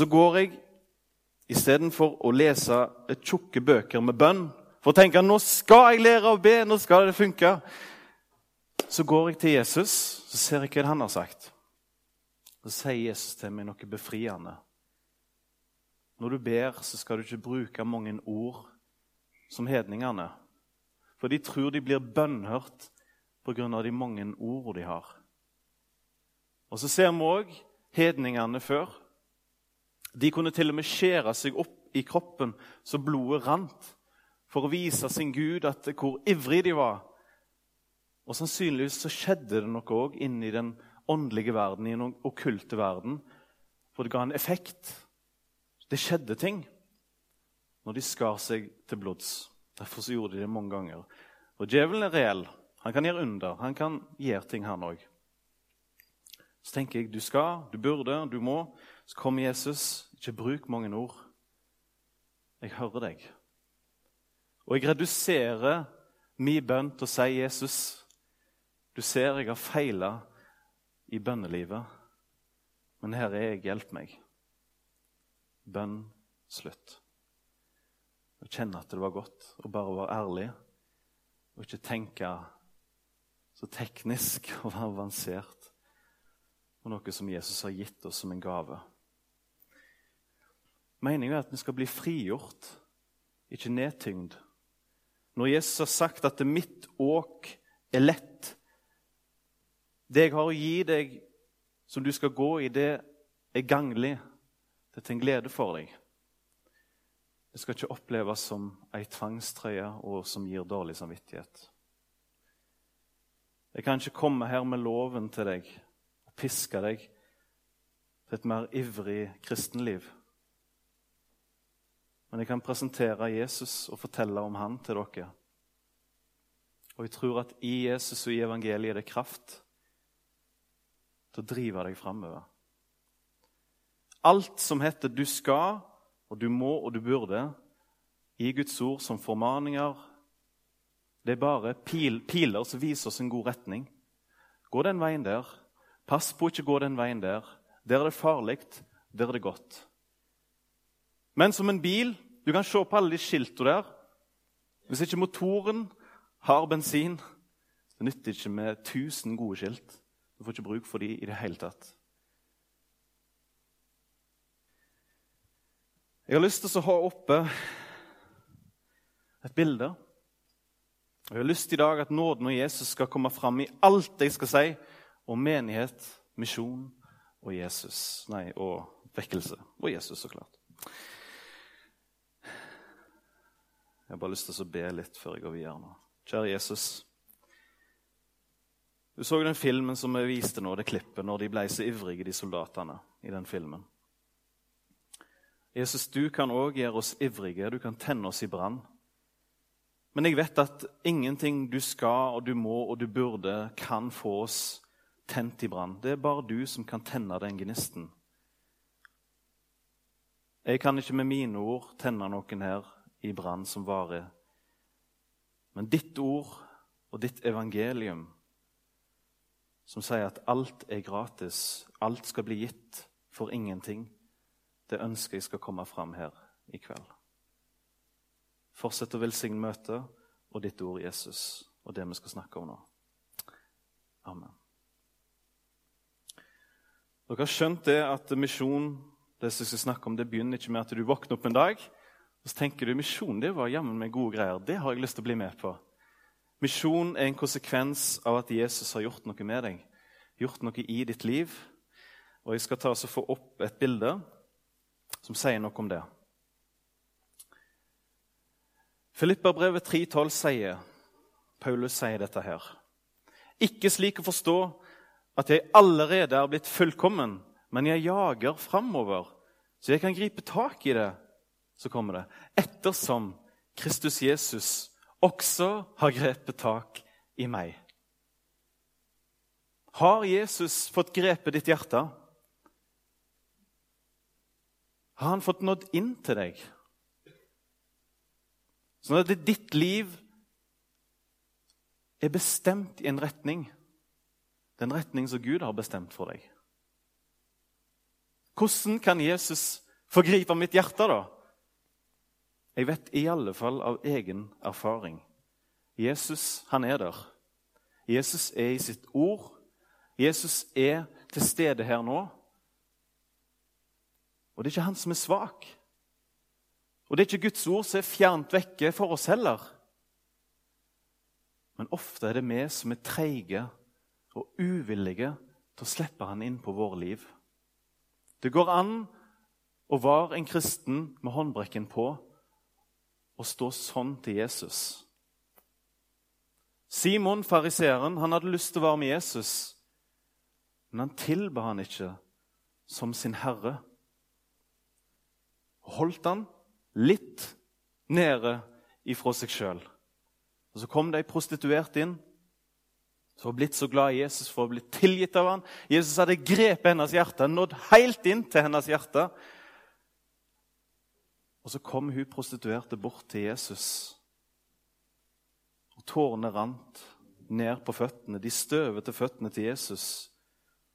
Så går jeg istedenfor å lese tjukke bøker med bønn for å tenke nå skal jeg lære å be, nå skal det funke. Så går jeg til Jesus, så ser jeg hva han har sagt. Så sier Jesus til meg noe befriende. Når du ber, så skal du ikke bruke mange ord som hedningene. For de tror de blir bønnhørt pga. de mange ordene de har. Og så ser vi òg hedningene før. De kunne til og med skjære seg opp i kroppen så blodet rant for å vise sin Gud at, hvor ivrig de var. Og Sannsynligvis så skjedde det noe òg inni den åndelige verden, i den okkulte verden. For det ga en effekt. Det skjedde ting når de skar seg til blods. Derfor så gjorde de det mange ganger. Og Djevelen er reell. Han kan gjøre under. Han kan gjøre ting, han òg. Så tenker jeg du skal, du burde, du må. Så kom Jesus. Ikke bruk mange ord. Jeg hører deg. Og jeg reduserer min bønn til å si Jesus. Du ser jeg har feila i bønnelivet, men her er jeg. Hjelp meg. Bønn slutt. Å kjenne at det var godt å bare være ærlig og ikke tenke så teknisk og avansert på noe som Jesus har gitt oss som en gave. Meningen er at vi skal bli frigjort, ikke nedtyngd. Når Jesus har sagt at 'mitt åk er lett' Det jeg har å gi deg, som du skal gå i, det er ganglig. Det er til en glede for deg. Det skal ikke oppleves som ei tvangstrøye og som gir dårlig samvittighet. Jeg kan ikke komme her med loven til deg og piske deg til et mer ivrig kristenliv. Men jeg kan presentere Jesus og fortelle om han til dere. Og jeg tror at i Jesus og i evangeliet er det kraft til å drive deg framover. Alt som heter 'du skal', og 'du må' og 'du burde' i Guds ord som formaninger, det er bare pil, piler som viser oss en god retning. Gå den veien der. Pass på ikke gå den veien der. Der er det farlig, der er det godt. Men som en bil Du kan se på alle de skiltene der. Hvis ikke motoren har bensin, det nytter ikke med 1000 gode skilt. Du får ikke bruk for de i det hele tatt. Jeg har lyst til å ha oppe et bilde. Jeg har lyst i dag at nåden og Jesus skal komme fram i alt jeg skal si om menighet, misjon og Jesus. Nei, og vekkelse. Og Jesus, så klart. Jeg har bare lyst til å be litt før jeg går videre nå. Kjære Jesus. Du så den filmen som vi viste nå, det klippet, når de ble så ivrige, de soldatene i den filmen. Jesus, du kan òg gjøre oss ivrige. Du kan tenne oss i brann. Men jeg vet at ingenting du skal og du må og du burde, kan få oss tent i brann. Det er bare du som kan tenne den gnisten. Jeg kan ikke med mine ord tenne noen her i brann som varer. Men ditt ord og ditt evangelium, som sier at alt er gratis, alt skal bli gitt for ingenting, det ønsker jeg skal komme fram her i kveld. Fortsett å velsigne møtet og ditt ord, Jesus, og det vi skal snakke om nå. Amen. Dere har skjønt det at misjon det som jeg skal snakke om, det begynner ikke med at du våkner opp en dag og så tenker du misjon det var jammen meg gode greier. Det har jeg lyst til å bli med på. Misjon er en konsekvens av at Jesus har gjort noe med deg, gjort noe i ditt liv. Og Jeg skal ta og få opp et bilde som sier noe om det. Filippabrevet 3,12 sier Paulus sier dette her. Ikke slik å forstå at jeg allerede er blitt fullkommen, men jeg jager framover, så jeg kan gripe tak i det. Så kommer det. Ettersom Kristus Jesus også har grepet tak i meg. Har Jesus fått grepet ditt hjerte? Har han fått nådd inn til deg? Sånn at ditt liv er bestemt i en retning. Den retning som Gud har bestemt for deg. Hvordan kan Jesus forgripe mitt hjerte, da? Jeg vet i alle fall av egen erfaring. Jesus, han er der. Jesus er i sitt ord. Jesus er til stede her nå. Og det er ikke han som er svak. Og det er ikke Guds ord som er fjernt vekke for oss heller. Men ofte er det vi som er treige og uvillige til å slippe han inn på våre liv. Det går an å være en kristen med håndbrekken på og stå sånn til Jesus. Simon, fariseeren, han hadde lyst til å være med Jesus, men han tilba han ikke som sin herre. Holdt han litt nede ifra seg sjøl. Så kom det ei prostituert inn som var blitt så glad i Jesus for å bli tilgitt av ham. Jesus hadde grepet hennes hjerte, nådd helt inn til hennes hjerte. Og så kom hun prostituerte bort til Jesus. Og Tårene rant ned på føttene, de støvete føttene til Jesus.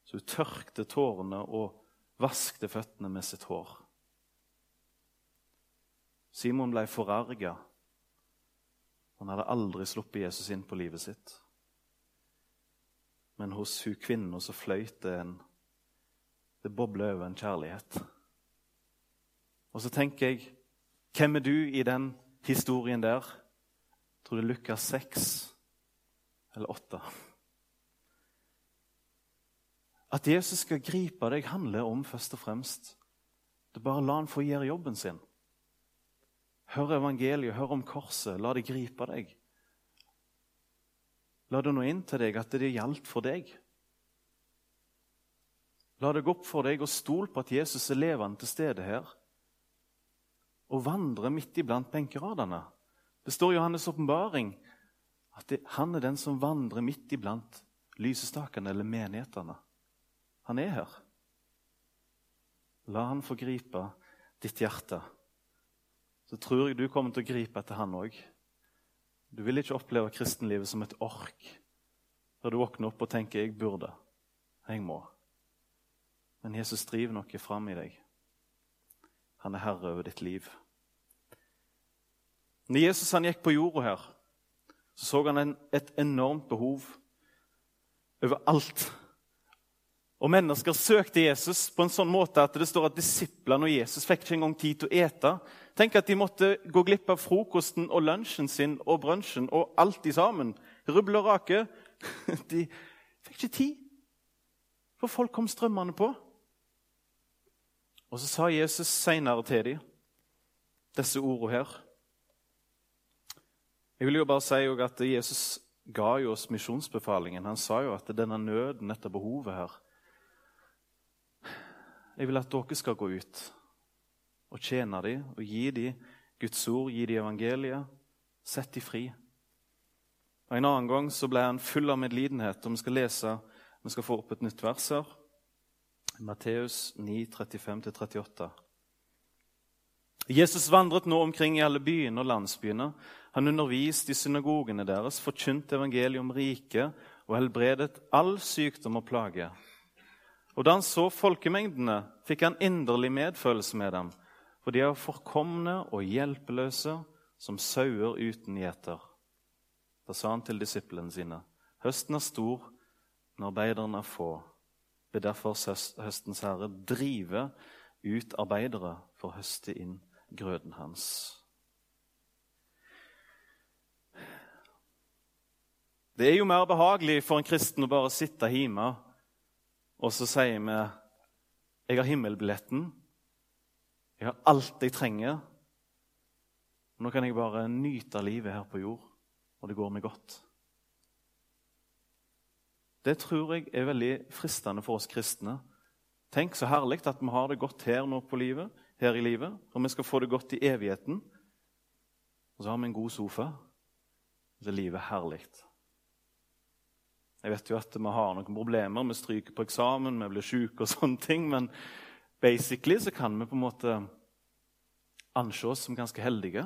Så hun tørkte tårene og vaskte føttene med sitt hår. Simon ble forarga. Han hadde aldri sluppet Jesus inn på livet sitt. Men hos hun kvinnen så fløyt det en Det bobler over en kjærlighet. Og så tenker jeg Hvem er du i den historien der? Jeg tror det er Lukas 6 eller 8. At Jesus skal gripe deg, handler om først og fremst det er bare la han få gjøre jobben sin. Hør evangeliet, hør om korset. La det gripe deg. La det nå inn til deg at det gjaldt for deg. La det gå opp for deg og stol på at Jesus er levende til stede her og vandrer midt iblant benkeradene. Det står i Johannes' åpenbaring at det, han er den som vandrer midt iblant lysestakene eller menighetene. Han er her. La han få gripe ditt hjerte. Så tror jeg du kommer til å gripe etter han òg. Du vil ikke oppleve kristenlivet som et ork, der du våkner opp og tenker 'jeg burde', 'jeg må'. Men Jesus driver noe fram i deg. Han er herre over ditt liv. Når Jesus han gikk på jorda her, så så han en, et enormt behov overalt og mennesker søkte Jesus på en sånn måte at det står at disiplene og Jesus fikk ikke engang tid til å ete. Tenk at de måtte gå glipp av frokosten og lunsjen sin og brunsjen og alt i sammen. Rubbel og rake. De fikk ikke tid, for folk kom strømmende på. Og så sa Jesus seinere til dem disse ordene her. Jeg vil jo bare si at Jesus ga jo oss misjonsbefalingen. Han sa jo at denne nøden, dette behovet her, jeg vil at dere skal gå ut og tjene dem og gi dem Guds ord, gi dem evangeliet. Sett dem fri. Og En annen gang så ble han full av medlidenhet. og Vi skal lese, vi skal få opp et nytt vers her. Matteus 9, 35-38. Jesus vandret nå omkring i alle byene og landsbyene. Han underviste i synagogene deres, forkynte evangeliet om riket og helbredet all sykdom og plage. Og da han så folkemengdene, fikk han inderlig medfølelse med dem, for de er forkomne og hjelpeløse som sauer uten gjeter. Da sa han til disiplene sine.: Høsten er stor, men arbeiderne er få. Be derfor høstens herre drive ut arbeidere for å høste inn grøden hans. Det er jo mer behagelig for en kristen å bare sitte hjemme og så sier vi jeg har himmelbilletten. Jeg har alt jeg trenger. Nå kan jeg bare nyte livet her på jord, og det går meg godt. Det tror jeg er veldig fristende for oss kristne. Tenk så herlig at vi har det godt her nå på livet, her i livet, og vi skal få det godt i evigheten. Og så har vi en god sofa. Så er livet herlig. Jeg vet jo at vi har noen problemer. Vi stryker på eksamen, vi blir syke og sånne ting. Men basically så kan vi på en måte anse oss som ganske heldige.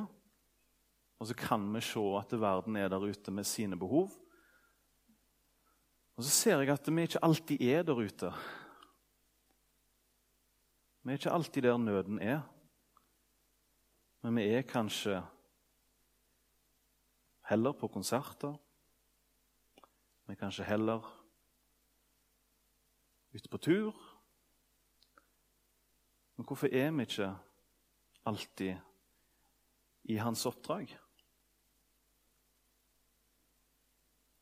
Og så kan vi se at verden er der ute med sine behov. Og så ser jeg at vi ikke alltid er der ute. Vi er ikke alltid der nøden er. Men vi er kanskje heller på konserter. Vi er kanskje heller ute på tur. Men hvorfor er vi ikke alltid i hans oppdrag?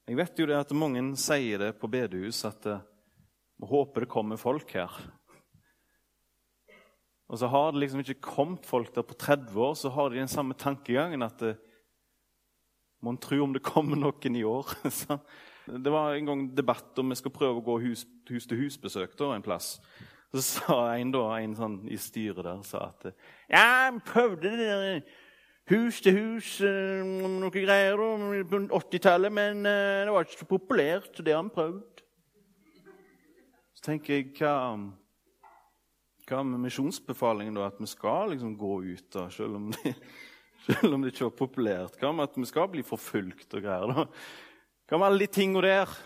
Jeg vet jo det at mange sier det på bedehus, at eh, vi håper det kommer folk her. Og så har det liksom ikke kommet folk der på 30 år, så har de den samme tankegangen at eh, Mon tro om det kommer noen i år. det var en gang debatt om vi skal prøve å gå hus-til-hus-besøk en plass. Så sa en, da, en sånn i styret der sa at Ja, vi prøvde det der hus til hus, eh, noe greier på 80-tallet, men eh, det var ikke så populært, det har vi prøvd. Så tenker jeg hva, hva med misjonsbefalingen, da? At vi skal liksom gå ut, da, selv om det, selv om det ikke var populært? Hva med at vi skal bli forfulgt og greier? da? Hva med alle de tingene der?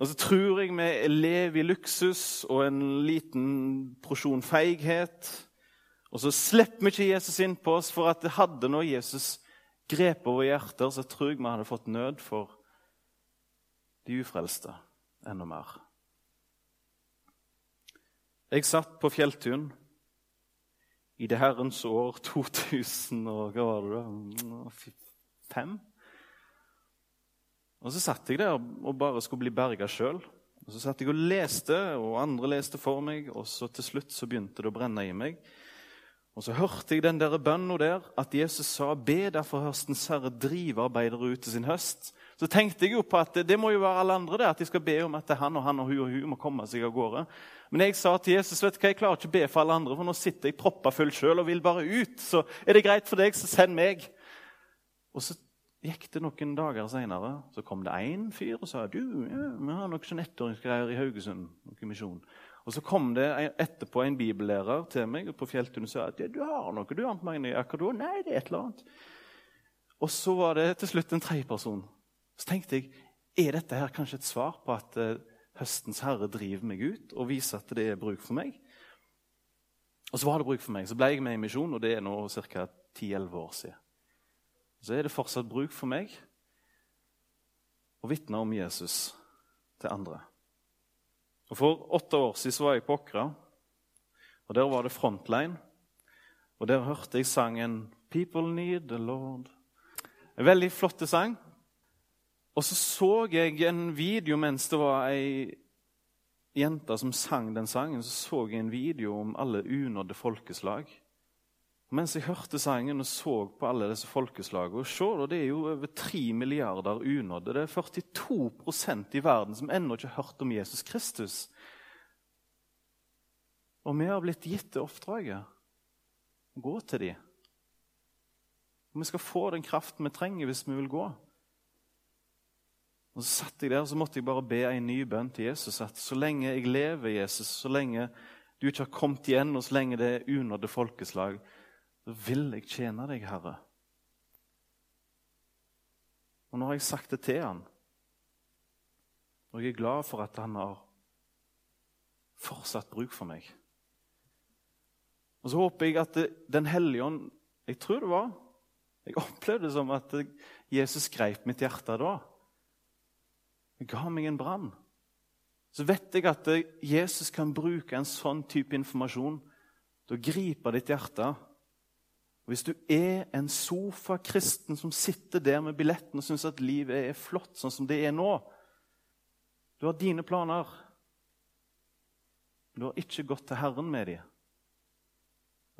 Og så tror jeg vi lever i luksus og en liten porsjon feighet. Og så slipper vi ikke Jesus inn på oss, for at det hadde nå Jesus grep over hjerter, så tror jeg vi hadde fått nød for de ufrelste enda mer. Jeg satt på Fjelltun i det herrens år 2000 og hva var det da? Fem? Og Så satt jeg der og bare skulle bli berga sjøl. Og så satt jeg og leste, og andre leste for meg, og så til slutt så begynte det å brenne i meg. Og så hørte jeg den der bønnen der, at Jesus sa 'Be derfor høstens herre drive arbeidere ut til sin høst'. Så tenkte jeg jo på at det må jo være alle andre det, at de skal be om at han og han og hun og hun må komme seg av gårde. Men jeg sa til Jesus vet du hva, jeg klarer ikke å be for alle andre, for nå sitter jeg proppa full sjøl og vil bare ut. Så er det greit for deg, så send meg. Og så gikk det noen dager seinere, så kom det én fyr og sa du, ja, vi har noen sånn ettåringsgreier i Haugesund. noen misjon. Og Så kom det etterpå en bibellærer til meg på Fjelltun og sa at du har noe. du har Magne, akkurat. Nei, det er et eller annet. Og så var det til slutt en tredje person. Så tenkte jeg er dette her kanskje et svar på at uh, høstens herre driver meg ut og viser at det er bruk for meg. Og så var det bruk for meg. Så ble jeg med i misjon, og det er nå ca. 10-11 år siden så er det fortsatt bruk for meg å vitne om Jesus til andre. Og For åtte år siden var jeg på Åkra, og der var det Frontline. Og Der hørte jeg sangen 'People Need the Lord'. En veldig flott sang. Og så så jeg en video mens det var ei jente som sang den sangen. Så så jeg en video om alle unådde folkeslag. Mens jeg hørte sangen og så på alle disse folkeslagene se, Det er jo over 3 milliarder unådde. Det er 42% i verden som ennå ikke har hørt om Jesus Kristus. Og vi har blitt gitt det oppdraget å gå til dem. Og vi skal få den kraften vi trenger hvis vi vil gå. Og Så satt jeg der og så måtte jeg bare be en ny bønn til Jesus. At så lenge jeg lever, Jesus, så lenge du ikke har kommet igjen, og så lenge det er unådde folkeslag, så vil jeg tjene deg, Herre. Og nå har jeg sagt det til han, og jeg er glad for at han har fortsatt bruk for meg. Og så håper jeg at Den hellige ånd Jeg tror det var Jeg opplevde det som at Jesus greip mitt hjerte da. Han ga meg en brann. Så vet jeg at Jesus kan bruke en sånn type informasjon til å gripe ditt hjerte hvis du er en sofakristen som sitter der med billetten og syns at livet er flott sånn som det er nå Du har dine planer. Du har ikke gått til Herren med dem.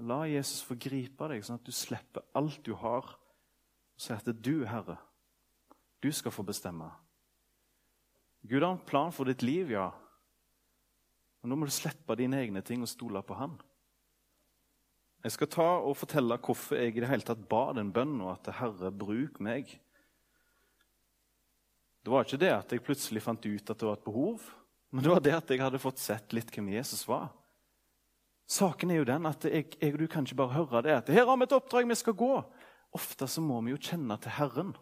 La Jesus få gripe deg, sånn at du slipper alt du har, og sier at det er du, Herre. Du skal få bestemme. Gud har en plan for ditt liv, ja. Men nå må du slippe dine egne ting og stole på Han. Jeg skal ta og fortelle hvorfor jeg i det hele tatt ba den bønnen, og at Herre, bruk meg. Det var ikke det at jeg plutselig fant ut at det var et behov, men det var det at jeg hadde fått sett litt hvem Jesus var. Saken er jo den at jeg, jeg, du kan ikke bare høre det at 'her har vi et oppdrag, vi skal gå'. Ofte så må vi jo kjenne til Herren.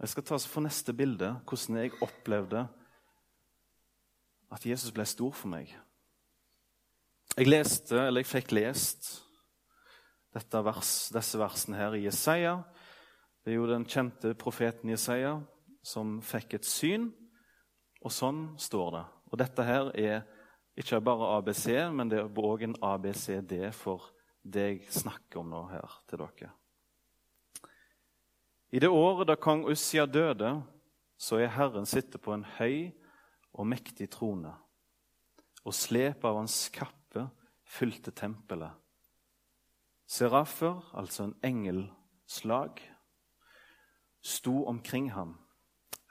Jeg skal ta oss for neste bilde hvordan jeg opplevde at Jesus ble stor for meg. Jeg leste, eller jeg fikk lest vers, disse versene her i Jesaja. Det er jo den kjente profeten Jesaja som fikk et syn, og sånn står det. Og dette her er ikke bare ABC, men det er òg en ABCD for det jeg snakker om nå her til dere. I det året da kong Ussia døde, så er Herren sittet på en høy og mektig trone, og slepet av hans kappe fylte tempelet. Serafer, altså en engelslag, sto omkring ham.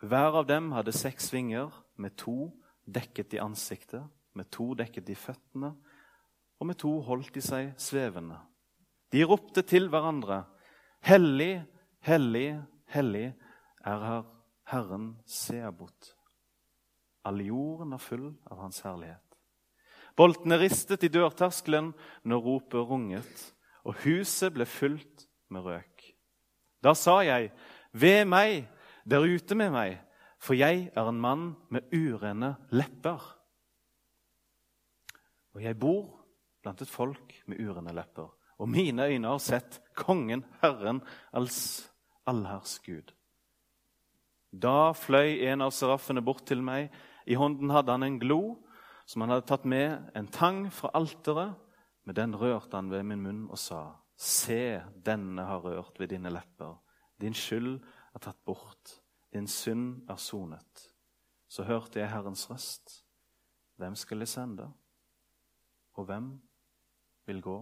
Hver av dem hadde seks vinger, med to dekket i ansiktet, med to dekket i føttene, og med to holdt de seg svevende. De ropte til hverandre, Hellig, hellig, hellig er her Herren Seabot. All jorden er full av Hans herlighet. Boltene ristet i dørterskelen når ropet runget, og huset ble fylt med røk. Da sa jeg, ved meg, der ute med meg, for jeg er en mann med urene lepper. Og jeg bor blant et folk med urene lepper, og mine øyne har sett Kongen, Herren, alls allherrs Gud. Da fløy en av seraffene bort til meg. I hånden hadde han en glo som han hadde tatt med en tang fra alteret. Med den rørte han ved min munn og sa, Se, denne har rørt ved dine lepper. Din skyld er tatt bort, din synd er sonet. Så hørte jeg Herrens røst. Hvem skal jeg sende? Og hvem vil gå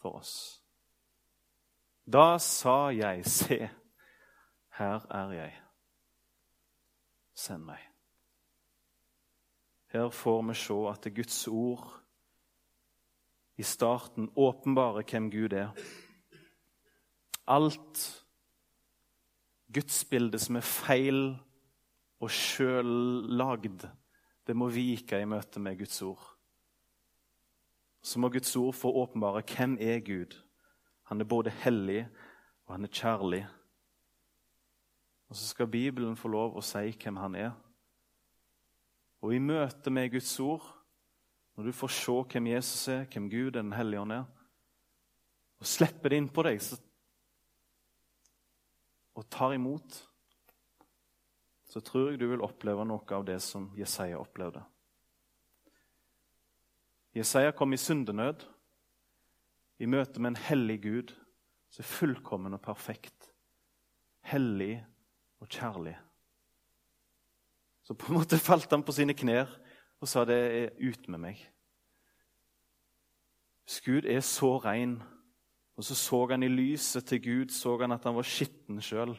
for oss? Da sa jeg, se, her er jeg. Send meg. Her får vi se at Guds ord i starten åpenbarer hvem Gud er. Alt gudsbildet som er feil og sjøllagd, det må vike i møte med Guds ord. Så må Guds ord få åpenbare hvem er Gud. Han er både hellig og han er kjærlig. Og så skal Bibelen få lov å si hvem han er. Og i møte med Guds ord, når du får se hvem Jesus er, hvem Gud er, Den hellige ånd er, og slipper det inn på deg så, og tar imot, så tror jeg du vil oppleve noe av det som Jesaja opplevde. Jesaja kom i syndenød, i møte med en hellig Gud som er fullkommen og perfekt. Hellig og kjærlig. Så på en måte falt han på sine knær og sa det er ut med meg. Hvis Gud er så ren, og så så han i lyset til Gud så han at han var skitten sjøl,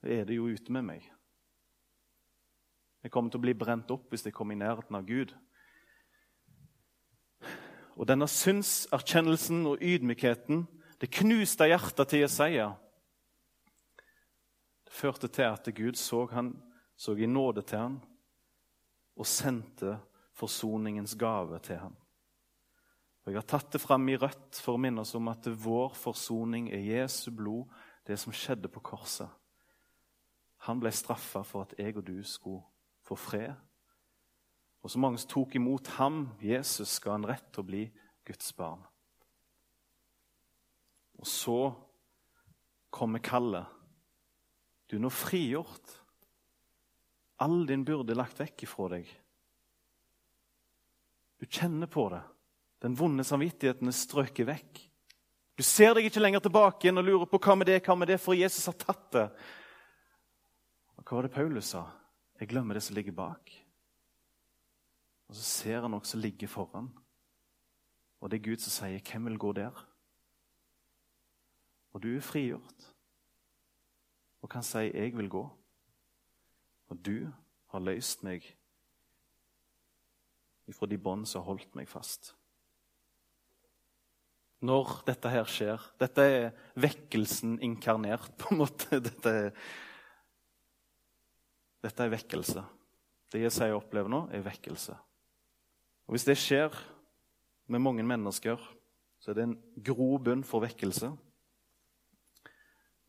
da er det jo ute med meg. Jeg kommer til å bli brent opp hvis jeg kommer i nærheten av Gud. Og denne syndserkjennelsen og ydmykheten, det knuste hjertet til Jesaja. Det førte til at Gud så han så i nåde til ham og sendte forsoningens gave til ham. Og Jeg har tatt det fram i rødt for å minne oss om at vår forsoning er Jesu blod, det som skjedde på korset. Han ble straffa for at jeg og du skulle få fred. Og så mange som tok imot ham, Jesus, ga han rett til å bli Guds barn. Og så kommer kallet. Du er nå frigjort all din byrde lagt vekk ifra deg. Du kjenner på det. Den vonde samvittigheten er strøket vekk. Du ser deg ikke lenger tilbake igjen og lurer på hva med det, hva med det, for Jesus har tatt det. Og Hva var det Paulus sa? Jeg glemmer det som ligger bak. Og så ser han noe som ligger foran. Og det er Gud som sier, 'Hvem vil gå der?' Og du er frigjort og kan si, 'Jeg vil gå'. Og du har løst meg ifra de bånd som har holdt meg fast. Når dette her skjer Dette er vekkelsen inkarnert, på en måte. Dette er, dette er vekkelse. Det sier opplever nå, er vekkelse. Og Hvis det skjer med mange mennesker, så er det en grobunn for vekkelse.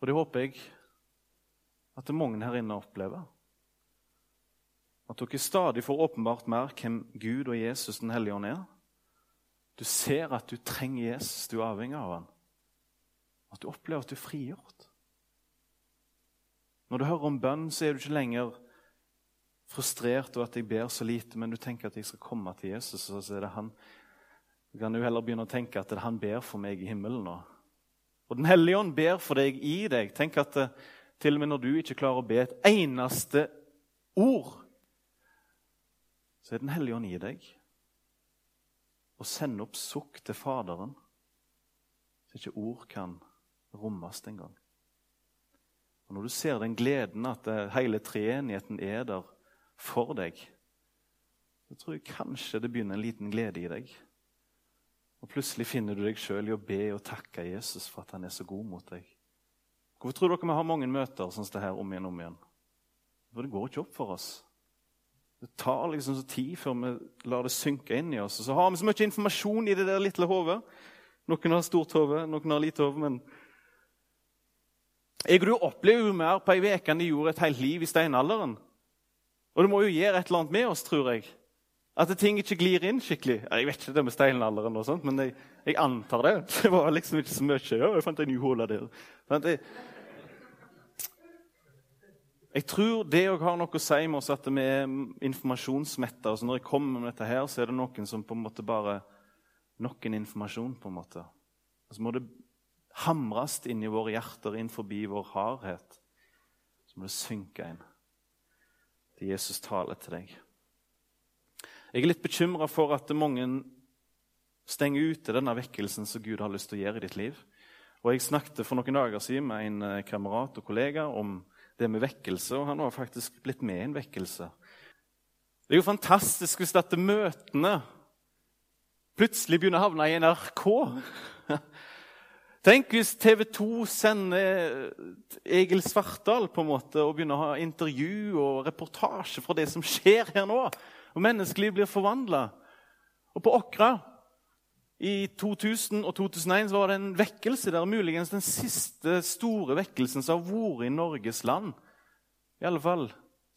Og det håper jeg at mange her inne opplever. At dere stadig får åpenbart mer hvem Gud og Jesus den hellige ånd er. Du ser at du trenger Jesus, du er avhengig av han. At du opplever at du er frigjort. Når du hører om bønn, så er du ikke lenger frustrert over at jeg ber så lite, men du tenker at jeg skal komme til Jesus. og så er det han. Du kan jo heller begynne å tenke at det er han ber for meg i himmelen nå. Og Den hellige ånd ber for deg i deg. Tenk at eh, til og med når du ikke klarer å be et eneste ord, så er Den hellige ånd i deg. Og sender opp sukk til Faderen, så ikke ord kan rommes engang. Og Når du ser den gleden at hele treenigheten er der for deg, så tror jeg kanskje det begynner en liten glede i deg. Og Plutselig finner du deg sjøl i å be og takke Jesus for at han er så god mot deg. Hvorfor tror dere vi har mange møter sånn som det her om igjen og om igjen? For det går ikke opp for oss. Det tar liksom så tid før vi lar det synke inn i oss. Og så har vi så mye informasjon i det der lille hodet. Noen har stort hode, noen har lite hode. Men jeg og du opplever jo mer på ei uke enn de gjorde et helt liv i steinalderen. Og det må jo gjøre et eller annet med oss, tror jeg. At ting ikke glir inn skikkelig. Jeg vet ikke det med steinalderen, og sånt, men jeg, jeg, antar det. Det var liksom ikke så mye. Ja, jeg fant en ny hull der. Jeg, tror det òg har noe å si med oss at vi er informasjonsmetta. Når jeg kommer med dette her, så er det noen som på en måte bare Nok en informasjon, på en måte. Og så må det hamres inn i våre hjerter, inn forbi vår hardhet. Så må det synke inn til Jesus taler til deg. Jeg er litt bekymra for at mange stenger ute denne vekkelsen som Gud har lyst til å gjøre i ditt liv. Og Jeg snakket for noen dager siden med en kamerat og kollega om det med vekkelse, og han har faktisk blitt med i en vekkelse. Det er jo fantastisk hvis dette møtene plutselig begynner å havne i NRK. Tenk hvis TV 2 sender Egil Svartdal på en måte og begynner å ha intervju og reportasje fra det som skjer her nå. Og menneskeliv blir forvandla. Og på Åkra i 2000 og 2001 var det en vekkelse der, muligens den siste store vekkelsen som har vært i Norges land. I alle fall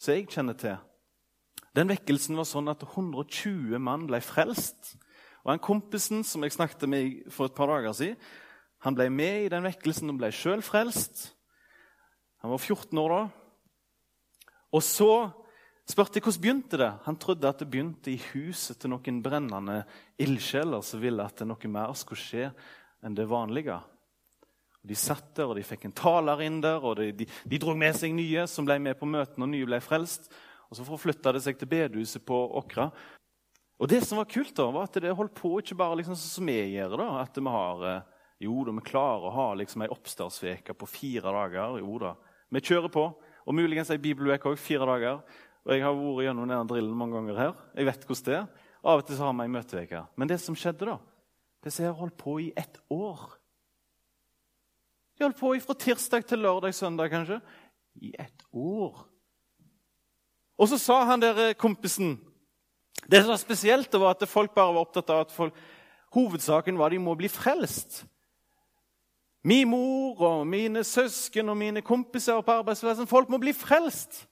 som jeg kjenner til. Den vekkelsen var sånn at 120 mann ble frelst. Og han kompisen som jeg snakket med for et par dager siden, han ble med i den vekkelsen og ble sjøl frelst. Han var 14 år da. Og så spurte hvordan begynte det Han trodde at det begynte i huset til noen brennende ildsjeler som ville at noe mer skulle skje enn det vanlige. De satt der, og de fikk en taler inn der, og de, de, de dro med seg nye som ble med på møtene, og nye ble frelst. Og Så forflytta det seg til bedehuset på Åkra. Og det som var kult, da, var at det holdt på ikke bare liksom sånn som vi gjør. da, at vi har eh, jo da, vi klarer å ha liksom ei oppstartsveke på fire dager. Jo da. Vi kjører på. Og muligens ei bibeluke òg. Fire dager. Og Jeg har vært gjennom denne drillen mange ganger her. Jeg vet hvordan det er. Av og til så har vi ei møteuke. Men det som skjedde, da Det som har holdt på i ett år De holdt på fra tirsdag til lørdag, søndag kanskje. I ett år. Og så sa han der eh, kompisen Det som var spesielt, var at folk bare var opptatt av at folk, hovedsaken var at de må bli frelst. Min mor og mine søsken og mine kompiser på arbeidsplassen Folk må bli frelst.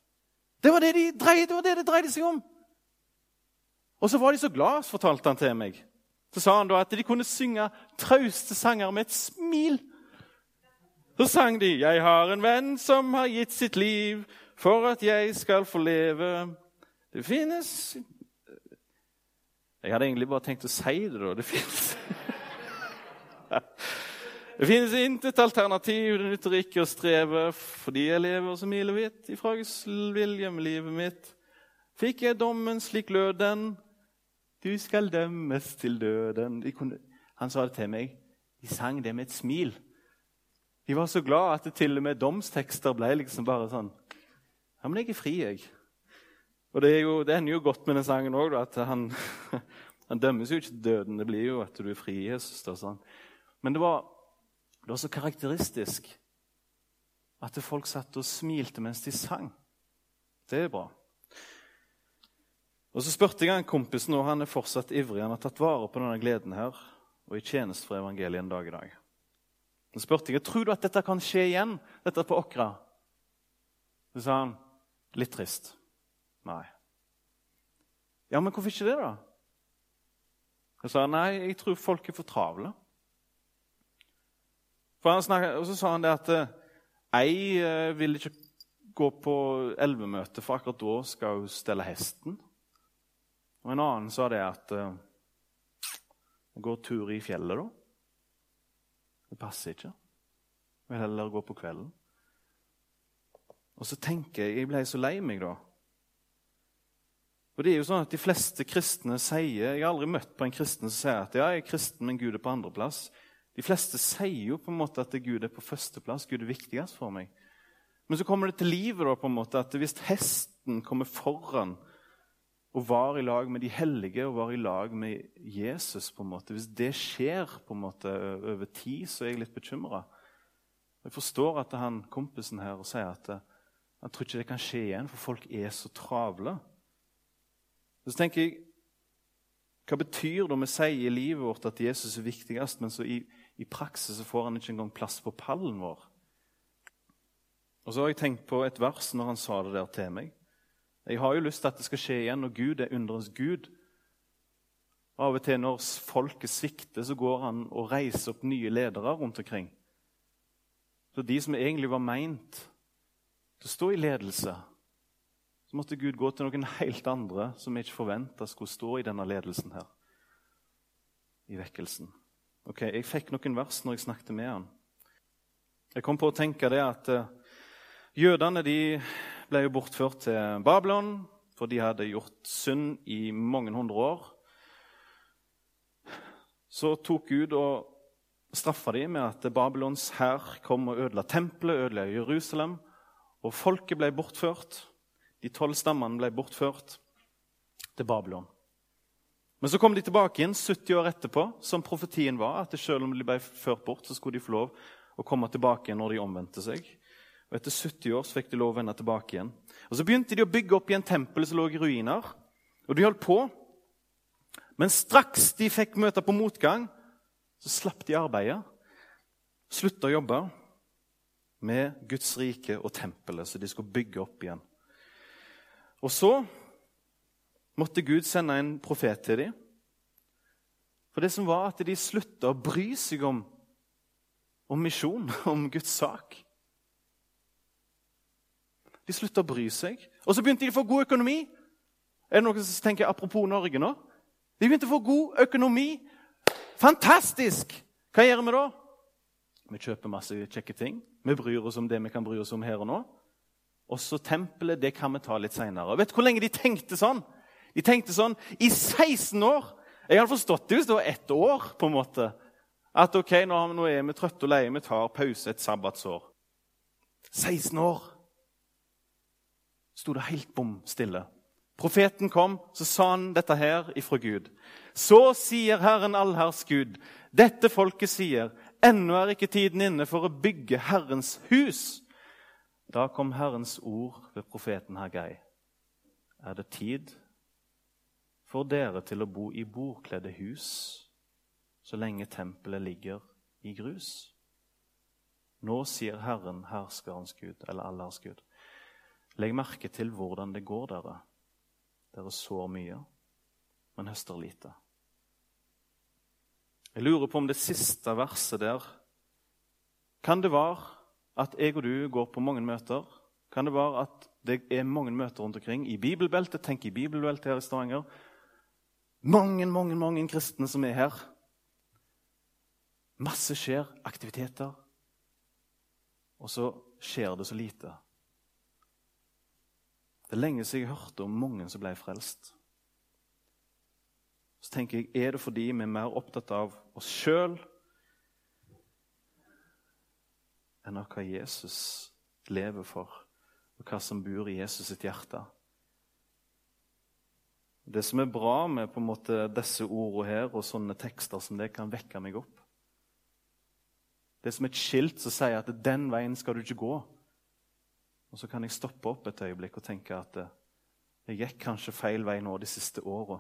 Det var det, de dreide, det var det det dreide seg om. Og så var de så glad, fortalte han til meg. Så sa han da at de kunne synge trauste sanger med et smil. Så sang de 'Jeg har en venn som har gitt sitt liv for at jeg skal få leve'. Det finnes Jeg hadde egentlig bare tenkt å si det, da. Det finnes Det finnes intet alternativ, det nytter ikke å streve, fordi jeg lever så milevidt ifra Guds vilje med livet mitt. Fikk jeg dommen, slik lød den, du skal dømmes til døden. Kunne, han sa det til meg. De sang det med et smil. De var så glad at det til og med domstekster ble liksom bare sånn Ja, men jeg er fri, jeg. Og det, jo, det ender jo godt med den sangen òg, at han, han, dømmes jo ikke til døden. Det blir jo at du er fri Jesus. Da, sånn. Men det var det var så karakteristisk at folk satt og smilte mens de sang. Det er bra. Og Så spurte jeg en kompisen, og han er fortsatt ivrig. Han har tatt vare på denne gleden her og i tjeneste for evangeliet en dag i dag. Så spurte jeg tror du at dette kan skje igjen, dette på Åkra. Så sa han litt trist. Nei. Ja, men hvorfor ikke det, da? Jeg sa nei, jeg tror folk er for travle. Snakket, og så sa han det at ei eh, vil ikke gå på elvemøte, for akkurat da skal hun stelle hesten. Og en annen sa det at jeg går tur i fjellet, da. Det passer ikke. Jeg vil heller gå på kvelden. Og så tenker jeg Jeg ble så lei meg, da. Og det er jo sånn at De fleste kristne sier Jeg har aldri møtt på en kristen som sier at ja, jeg er kristen, men Gud er på andreplass. De fleste sier jo på en måte at Gud er på førsteplass. Gud er viktigst for meg. Men så kommer det til livet da, på en måte, at hvis hesten kommer foran og var i lag med de hellige og var i lag med Jesus på en måte, Hvis det skjer på en måte over tid, så er jeg litt bekymra. Jeg forstår at han kompisen her sier at han tror ikke det kan skje igjen, for folk er så travle. Så tenker jeg, Hva betyr det vi sier i livet vårt at Jesus er viktigst, men så i, i praksis så får han ikke engang plass på pallen vår? Og Så har jeg tenkt på et vers når han sa det der til meg. Jeg har jo lyst til at det skal skje igjen, og Gud er underens Gud. Av og til når folket svikter, så går han og reiser opp nye ledere rundt omkring. Så de som egentlig var meint til å stå i ledelse, så måtte Gud gå til noen helt andre som vi ikke forventa skulle stå i denne ledelsen her. I vekkelsen. Ok, Jeg fikk noen vers når jeg snakket med han. Jeg kom på å tenke det at uh, jødene de ble jo bortført til Babylon, for de hadde gjort synd i mange hundre år. Så tok Gud og straffa dem med at Babylons hær kom og ødela tempelet, ødela Jerusalem. Og folket ble bortført. De tolv stammene ble bortført til Babylon. Men så kom de tilbake igjen 70 år etterpå, som profetien var. at Selv om de ble ført bort, så skulle de få lov å komme tilbake når de omvendte seg. Og Etter 70 år så fikk de lov å vende tilbake igjen. Og Så begynte de å bygge opp igjen tempelet som lå i ruiner. Og de holdt på. Men straks de fikk møte på motgang, så slapp de arbeidet. Slutta å jobbe med Guds rike og tempelet, så de skulle bygge opp igjen. Og så måtte Gud sende en profet til dem. For det som var at de slutta å bry seg om, om misjon, om Guds sak. De slutta å bry seg. Og så begynte de å få god økonomi. Er det noen som tenker apropos Norge nå? De begynte å få god økonomi. Fantastisk! Hva gjør vi da? Vi kjøper masse kjekke ting. Vi bryr oss om det vi kan bry oss om her og nå. Og så tempelet, det kan vi ta litt seinere. Vet du hvor lenge de tenkte sånn? De tenkte sånn i 16 år. Jeg hadde forstått det hvis det var ett år. på en måte. At ok, nå, er vi trøtte og leie, vi tar pause et sabbatsår. 16 år sto det helt bom stille. Profeten kom, så sa han dette her ifra Gud. Så sier Herren allherrs Gud, dette folket sier, ennå er ikke tiden inne for å bygge Herrens hus. Da kom Herrens ord ved profeten Haggai. Er det tid for dere til å bo i bordkledde hus så lenge tempelet ligger i grus? Nå sier Herren, herskerens Gud, eller allherrs Gud. Legg merke til hvordan det går dere. Dere sår mye, men høster lite. Jeg lurer på om det siste verset der Kan det være at jeg og du går på mange møter? Kan det være at det er mange møter rundt omkring i bibelbeltet? Tenk i bibelbeltet her i Stavanger. Mange, mange, mange kristne som er her. Masse skjer, aktiviteter. Og så skjer det så lite. Det er lenge siden jeg hørte om mange som ble frelst. Så tenker jeg, Er det fordi vi er mer opptatt av oss sjøl enn av hva Jesus lever for, og hva som bor i Jesus sitt hjerte? Det som er bra med på en måte disse ordene her og sånne tekster som det, kan vekke meg opp. Det er som et skilt som sier at 'den veien skal du ikke gå'. Og så kan jeg stoppe opp et øyeblikk og tenke at eh, jeg gikk kanskje feil vei nå de siste åra.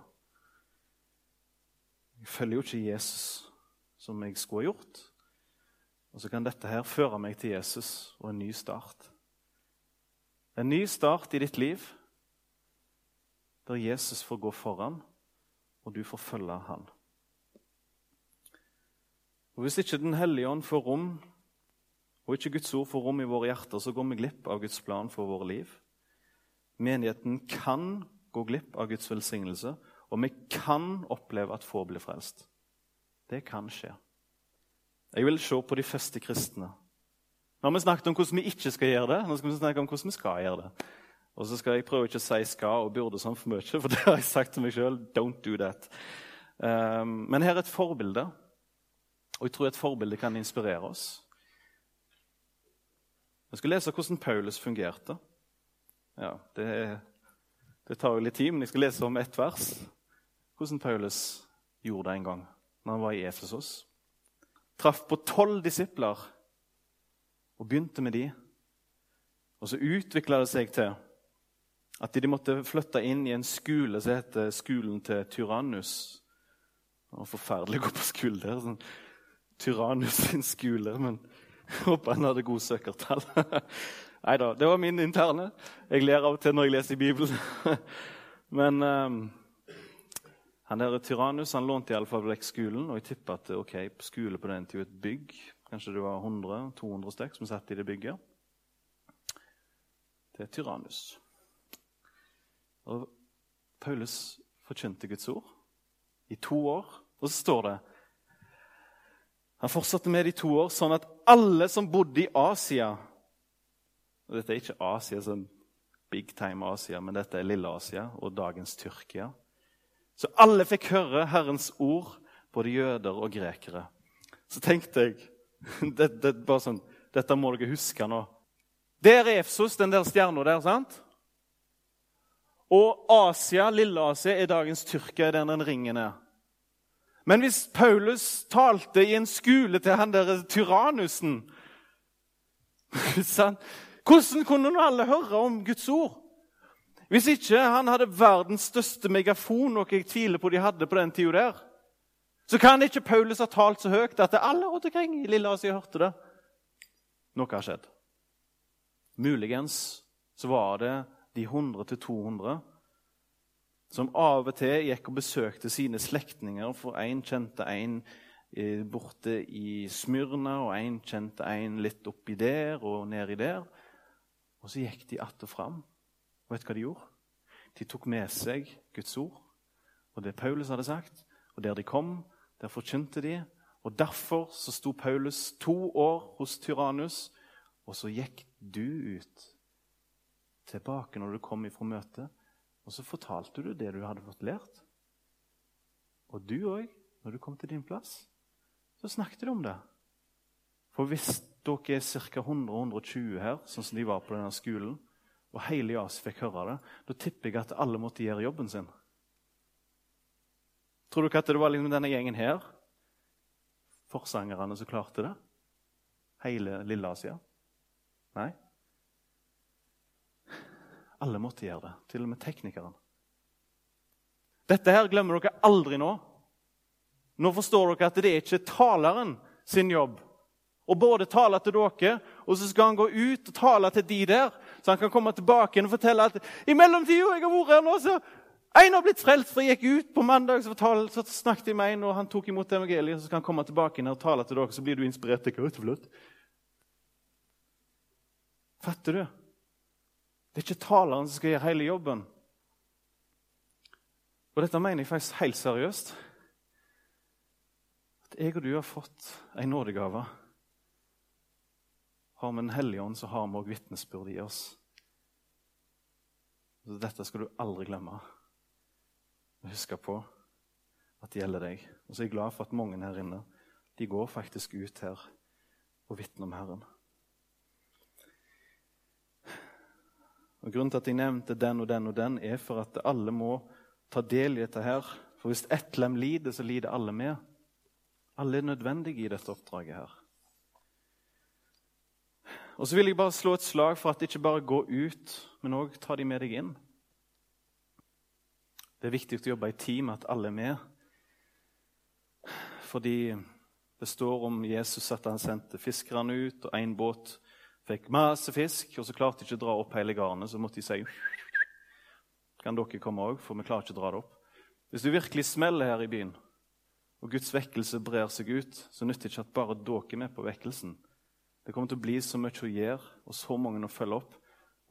Jeg følger jo ikke Jesus som jeg skulle ha gjort. Og så kan dette her føre meg til Jesus og en ny start. En ny start i ditt liv der Jesus får gå foran, og du får følge han. Og Hvis ikke Den hellige ånd får rom, og ikke Guds ord får rom i våre hjerter, så går vi glipp av Guds plan for våre liv. Menigheten kan gå glipp av Guds velsignelse, og vi kan oppleve at få blir frelst. Det kan skje. Jeg vil se på de første kristne. Nå har vi snakket om hvordan vi ikke skal gjøre det. Nå skal vi snakke om hvordan vi skal gjøre det. Og så skal jeg prøve ikke å si 'skal' og 'burde' sånn for mye, for det har jeg sagt til meg sjøl. Don't do that. Um, men her er et forbilde, og jeg tror et forbilde kan inspirere oss. Jeg skal lese hvordan Paulus fungerte. Ja, det, det tar jo litt tid, men jeg skal lese om ett vers. Hvordan Paulus gjorde det en gang når han var i Efesos. Traff på tolv disipler og begynte med de. Og så utvikla det seg til at de måtte flytte inn i en skole som heter skolen til Tyrannus. Det var forferdelig å gå på skole der. sånn Tyrannus sin skole. Men jeg håper han hadde god søkertall. Nei da, det var min interne. Jeg ler av og til når jeg leser i Bibelen. Men um, han der Tyrannus han lånte iallfall vekk skolen. Og jeg tipper at ok, skole på den tida et bygg. Kanskje det var 100-200 stykk som satt i det bygget. Det er Tyrannus. Og Paulus forkynte Guds ord i to år. Og så står det Han fortsatte med det i to år, sånn at alle som bodde i Asia og Dette er ikke Asia som big time Asia, men dette er Lille Asia og dagens Tyrkia. Så alle fikk høre Herrens ord, både jøder og grekere. Så tenkte jeg det, det, bare sånn, Dette må dere huske nå. Det er Efsos, den der stjerna der. sant? Og Asia, Lille-Asia er dagens Tyrkia, der den ringen er. Men hvis Paulus talte i en skole til han der tyrannusen Hvordan kunne nå alle høre om Guds ord? Hvis ikke han hadde verdens største megafon, noe jeg tviler på de hadde på den tida der, så kan ikke Paulus ha talt så høyt at alle rundt omkring i Lille Asia hørte det. Noe har skjedd. Muligens så var det de 100-200 som av og til gikk og besøkte sine slektninger. For én kjente en eh, borte i Smyrna, og én kjente en litt oppi der og nedi der. Og så gikk de att og fram. Og vet du hva de gjorde? De tok med seg Guds ord og det Paulus hadde sagt. Og der de kom, der forkynte de. Og Derfor så sto Paulus to år hos Tyrannus, og så gikk du ut tilbake når du kom ifra møtet, og så fortalte du det du hadde fått lært. Og du òg, når du kom til din plass, så snakket du om det. For hvis dere er ca. 100-120 her, sånn som de var på denne skolen, og hele JAS fikk høre det, da tipper jeg at alle måtte gjøre jobben sin. Tror dere at det var liksom denne gjengen her, forsangerne, som klarte det? Hele Lille-Asia? Nei? Alle måtte gjøre det, til og med teknikeren. Dette her glemmer dere aldri nå. Nå forstår dere at det er ikke taleren sin jobb å både tale til dere, og så skal han gå ut og tale til de der, så han kan komme tilbake og fortelle at i mellomtida jeg har vært her nå, så en har blitt frelst, for jeg gikk ut på mandag, så, fortalte, så snakket jeg med en, og han tok imot evangeliet. Så skal han komme tilbake og tale til dere, så blir du inspirert. til Fatter du? Det er ikke taleren som skal gjøre hele jobben. Og dette mener jeg faktisk helt seriøst. At jeg og du har fått en nådegave. Har vi Den hellige ånd, så har vi òg vitnesbyrd i oss. Så dette skal du aldri glemme. Og huske på at det gjelder deg. Og så er jeg glad for at mange her inne de går faktisk ut her og vitner om Herren. Og Grunnen til at jeg nevnte den og den og den, er for at alle må ta del i dette her. For hvis ett lem lider, så lider alle med. Alle er nødvendige i dette oppdraget her. Og så vil jeg bare slå et slag for at det ikke bare går ut, men òg ta de med deg inn. Det er viktig å jobbe i team, at alle er med. Fordi det står om Jesus at han sendte fiskerne ut, og én båt Fikk masse fisk, og så klarte de ikke å dra opp hele garnet. Så måtte de si Kan dere komme òg, for vi klarer ikke å dra det opp. Hvis du virkelig smeller her i byen, og Guds vekkelse brer seg ut, så nytter det ikke at bare dere er med på vekkelsen. Det kommer til å bli så mye å gjøre og så mange å følge opp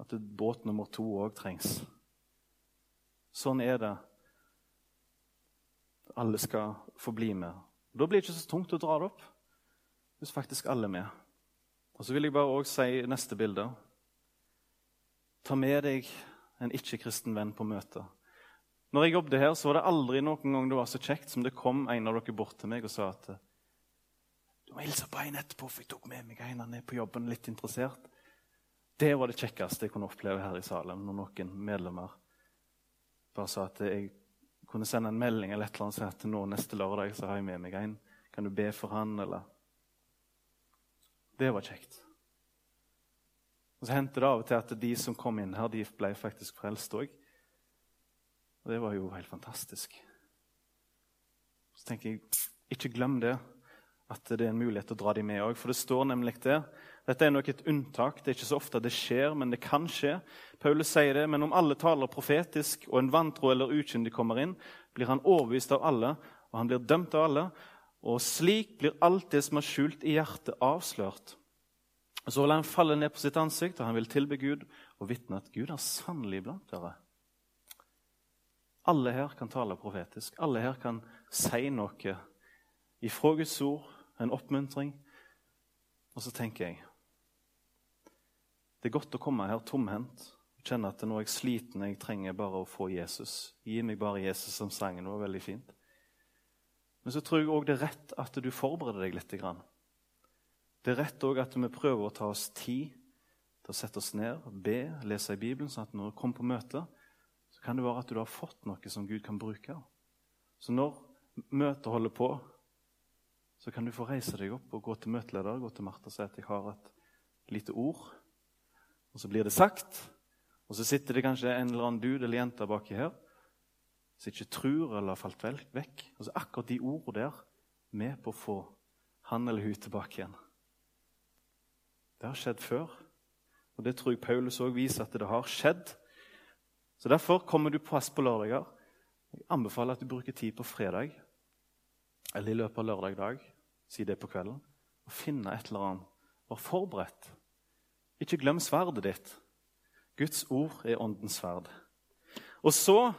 at båt nummer to òg trengs. Sånn er det. Alle skal få bli med. Da blir det ikke så tungt å dra det opp hvis faktisk alle er med. Og Så vil jeg bare også si neste bilde. Ta med deg en ikke-kristen venn på møtet. Når jeg jobbet her, så var det aldri noen gang det var så kjekt som det kom en av dere bort til meg og sa at du må hilse på en etterpå, for jeg tok med meg en han er på jobben litt interessert. Det var det kjekkeste jeg kunne oppleve her i Salem, når noen medlemmer bare sa at jeg kunne sende en melding eller et eller annet, og si at nå neste lørdag så har jeg med meg en. Kan du be for han, eller Det var kjekt. Og Så hendte det av og til at de som kom inn her, de ble faktisk frelst òg. Og det var jo helt fantastisk. Så tenker jeg, ikke glem det, at det er en mulighet til å dra dem med òg. For det står nemlig det. Dette er nok et unntak. Det er ikke så ofte det skjer, men det kan skje. Paulus sier det, men om alle taler profetisk, og en vantro eller ukyndig kommer inn, blir han overbevist av alle, og han blir dømt av alle. Og slik blir alt det som er skjult i hjertet, avslørt. Og Så vil han falle ned på sitt ansikt, og han vil tilbe Gud og vitne at Gud er sannelig blant dere. Alle her kan tale profetisk. Alle her kan si noe ifra Guds ord, en oppmuntring. Og så tenker jeg Det er godt å komme her tomhendt og kjenne at nå er jeg sliten, jeg trenger bare å få Jesus. Gi meg bare Jesus som sangen. Var veldig fint. Men så tror jeg òg det er rett at du forbereder deg litt. Det er rett òg at vi prøver å ta oss tid til å sette oss ned, be, lese i Bibelen, sånn at når du kommer på møte, så kan det være at du har fått noe som Gud kan bruke. Så når møtet holder på, så kan du få reise deg opp og gå til møteleder gå til Martha og si at jeg har et lite ord. Og så blir det sagt, og så sitter det kanskje en eller annen dude eller jente baki her som ikke tror eller har falt vekk. Og så akkurat de ordene der med på å få han eller hun tilbake igjen. Det har skjedd før. Og Det tror jeg Paulus òg viser at det har skjedd. Så Derfor kommer du pass på lørdager. Jeg anbefaler at du bruker tid på fredag eller i løpet av lørdag dag, si det på kvelden, og finne et eller annet. Vær forberedt. Ikke glem sverdet ditt. Guds ord er åndens sverd. Og så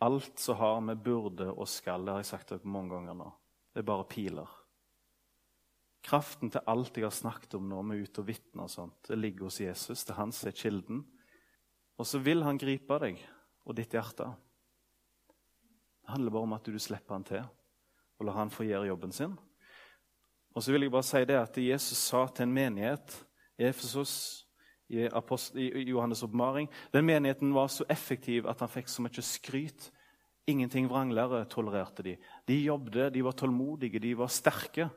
alt som har med burde og skal. Det har jeg sagt dere mange ganger nå. Det er bare piler. Kraften til alt jeg har snakket om nå, med ut og vitne og sånt, det ligger hos Jesus. Det er han som er kilden. Og så vil han gripe deg og ditt hjerte. Det handler bare om at du slipper han til og lar han få gjøre jobben sin. Og så vil jeg bare si det at Jesus sa til en menighet i Efesos i, Johannes' oppmaring Den menigheten var så effektiv at han fikk så mye skryt. Ingenting vranglere tolererte de. De jobbet, de var tålmodige, de var sterke.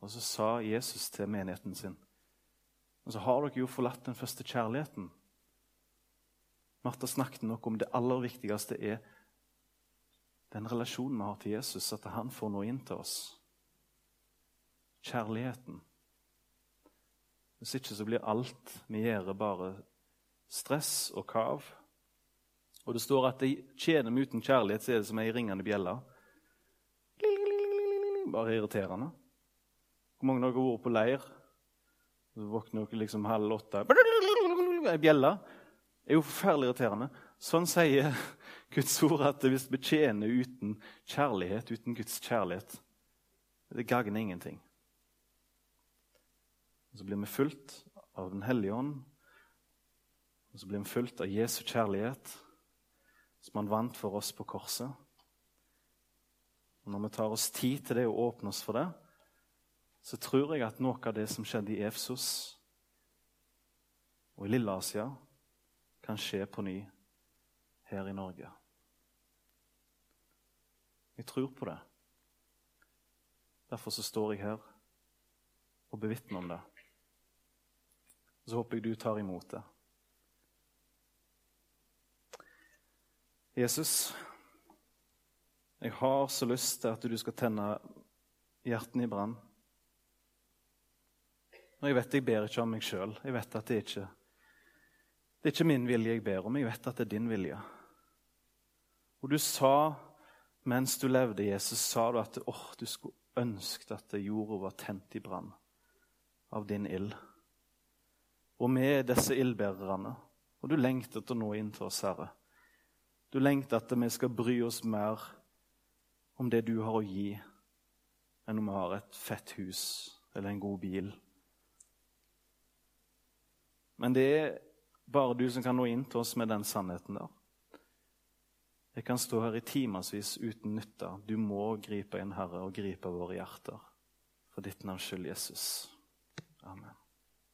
Og så sa Jesus til menigheten sin Og så har dere jo forlatt den første kjærligheten. Martha snakket nok om det aller viktigste er den relasjonen vi har til Jesus, at han får noe inn til oss. Kjærligheten. Hvis ikke så blir alt vi gjør, bare stress og kav. Og det står at det tjener vi uten kjærlighet, så er det som ei ringende bjelle. Bare irriterende. Hvor mange av dere har vært på leir? Så våkner dere liksom halv åtte. Ei bjelle er jo forferdelig irriterende. Sånn sier Guds ord at hvis vi tjener uten kjærlighet, uten Guds kjærlighet, det gagner ingenting. Og Så blir vi fulgt av Den hellige ånd, og så blir vi fulgt av Jesu kjærlighet, som han vant for oss på korset. Og Når vi tar oss tid til det og åpner oss for det, så tror jeg at noe av det som skjedde i Efsos og i Lille-Asia kan skje på ny her i Norge. Jeg tror på det. Derfor så står jeg her og bevitner om det. Så håper jeg du tar imot det. Jesus, jeg har så lyst til at du skal tenne hjertene i brann. Og jeg vet jeg ber ikke om meg sjøl. Jeg vet at det ikke er det er ikke min vilje jeg ber om, jeg vet at det er din vilje. Og du sa Mens du levde, Jesus, sa du at oh, du skulle ønske at jorda var tent i brann av din ild. Og vi er disse ildbærerne. Og du lengter til å nå inn til oss, Herre. Du lengter at vi skal bry oss mer om det du har å gi, enn om vi har et fett hus eller en god bil. Men det er bare du som kan nå inn til oss med den sannheten der. Jeg kan stå her i timevis uten nytte. Du må gripe inn, Herre, og gripe våre hjerter. For ditt navns skyld, Jesus. Amen.